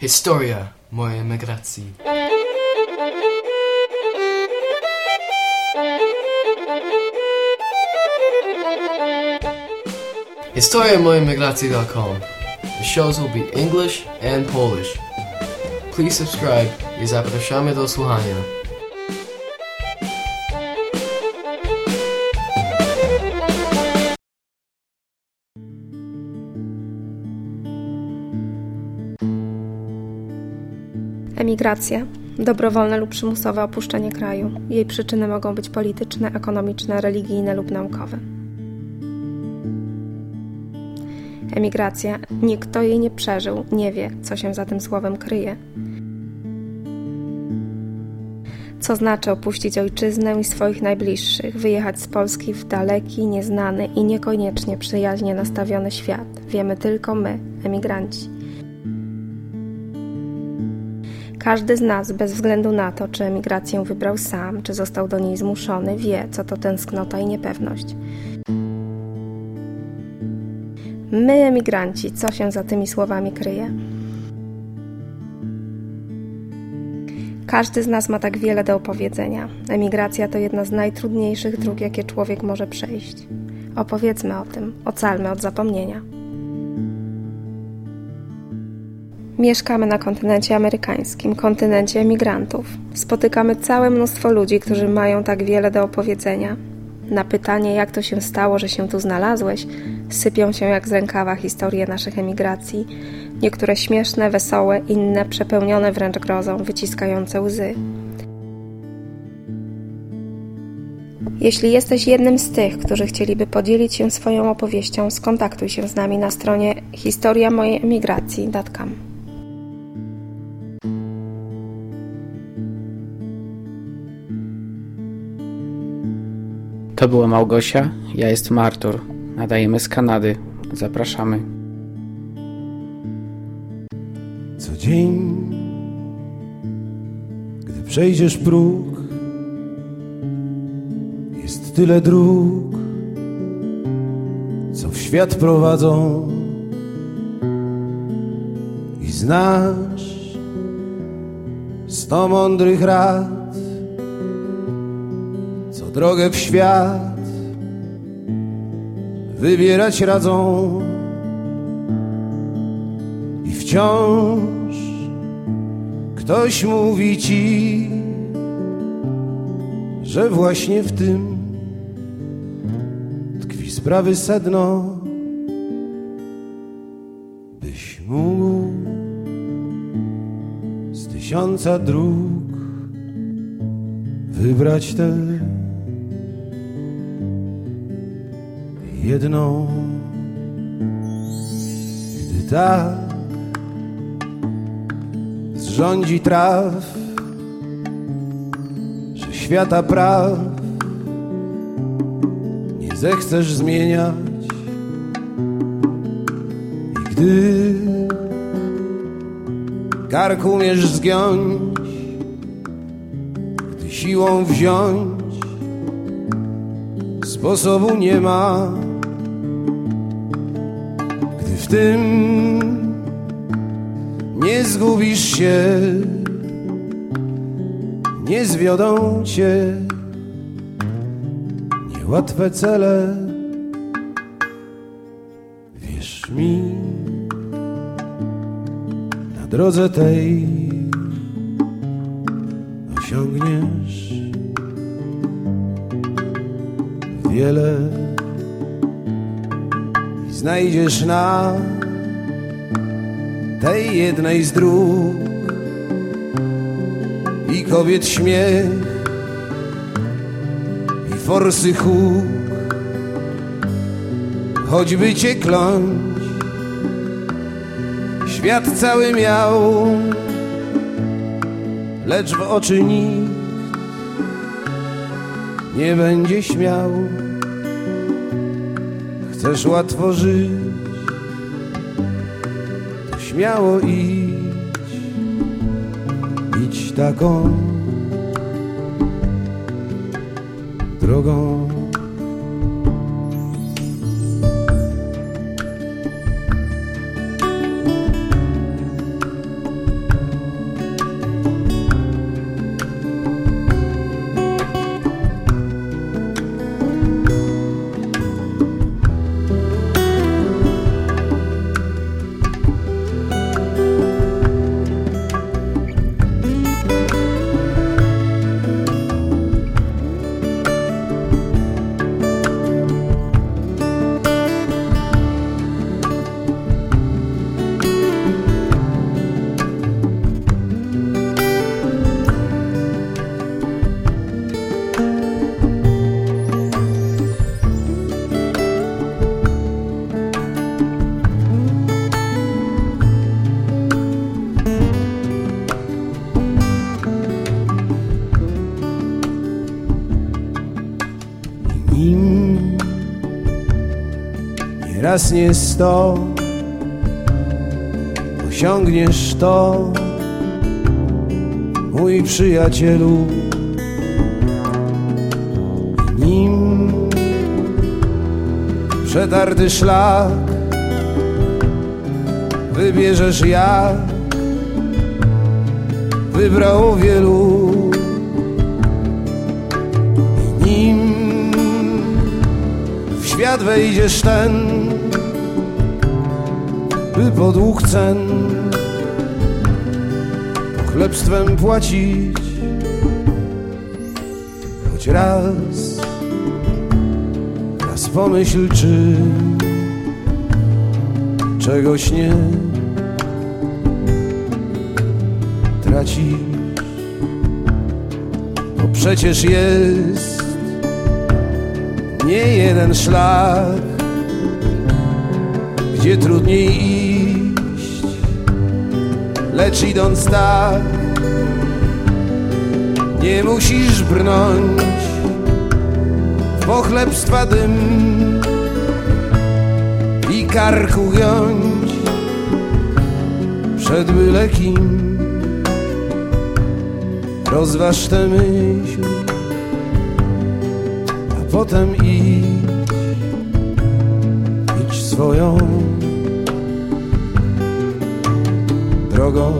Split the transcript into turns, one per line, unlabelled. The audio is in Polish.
Historia mojej emigracji. Historia mojej emigracji.com. The shows will be English and Polish. Please subscribe i zapraszamy do słuchania.
Emigracja. Dobrowolne lub przymusowe opuszczenie kraju. Jej przyczyny mogą być polityczne, ekonomiczne, religijne lub naukowe. Emigracja. Nikt, kto jej nie przeżył, nie wie, co się za tym słowem kryje. Co znaczy opuścić ojczyznę i swoich najbliższych, wyjechać z Polski w daleki, nieznany i niekoniecznie przyjaźnie nastawiony świat, wiemy tylko my, emigranci. Każdy z nas, bez względu na to, czy emigrację wybrał sam, czy został do niej zmuszony, wie, co to tęsknota i niepewność. My, emigranci, co się za tymi słowami kryje? Każdy z nas ma tak wiele do opowiedzenia. Emigracja to jedna z najtrudniejszych dróg, jakie człowiek może przejść. Opowiedzmy o tym, ocalmy od zapomnienia. Mieszkamy na kontynencie amerykańskim, kontynencie emigrantów. Spotykamy całe mnóstwo ludzi, którzy mają tak wiele do opowiedzenia. Na pytanie, jak to się stało, że się tu znalazłeś, sypią się jak z rękawa historie naszych emigracji. Niektóre śmieszne, wesołe, inne przepełnione wręcz grozą, wyciskające łzy. Jeśli jesteś jednym z tych, którzy chcieliby podzielić się swoją opowieścią, skontaktuj się z nami na stronie historiamojejemigracji.com.
To była Małgosia, ja jestem Artur. Nadajemy z Kanady. Zapraszamy.
Co dzień, gdy przejdziesz próg, jest tyle dróg, co w świat prowadzą i znasz sto mądrych rad, co drogę w świat wybierać radzą i wciąż ktoś mówi ci, że właśnie w tym tkwi sprawy sedno, byś mógł z tysiąca dróg wybrać tę jedną, gdy tak zrządzi traw, że świata praw nie zechcesz zmieniać. I gdy kark umiesz zgiąć, gdy siłą wziąć, sposobu nie ma, w tym. Nie zgubisz się, nie zwiodą cię. Niełatwe cele. Wierz mi, na drodze tej osiągniesz wiele znajdziesz na tej jednej z dróg. I kobiet śmiech i forsy huk. Choćby cię kląć świat cały miał lecz w oczy nikt nie będzie śmiał chcesz łatwo żyć. To śmiało idź idź taką drogą raz nie sto, osiągniesz to, mój przyjacielu. Nim przetarty szlak wybierzesz jak wybrało wielu. Świat wejdziesz ten, by podług cen chlebstwem płacić. Choć raz, raz pomyśl czy czegoś nie tracisz, bo przecież jest nie jeden szlak, gdzie trudniej iść, lecz idąc tak, nie musisz brnąć w pochlebstwa dym i karku giąć przed byle kim. Rozważ tę myśl, potem idź, swoją drogą.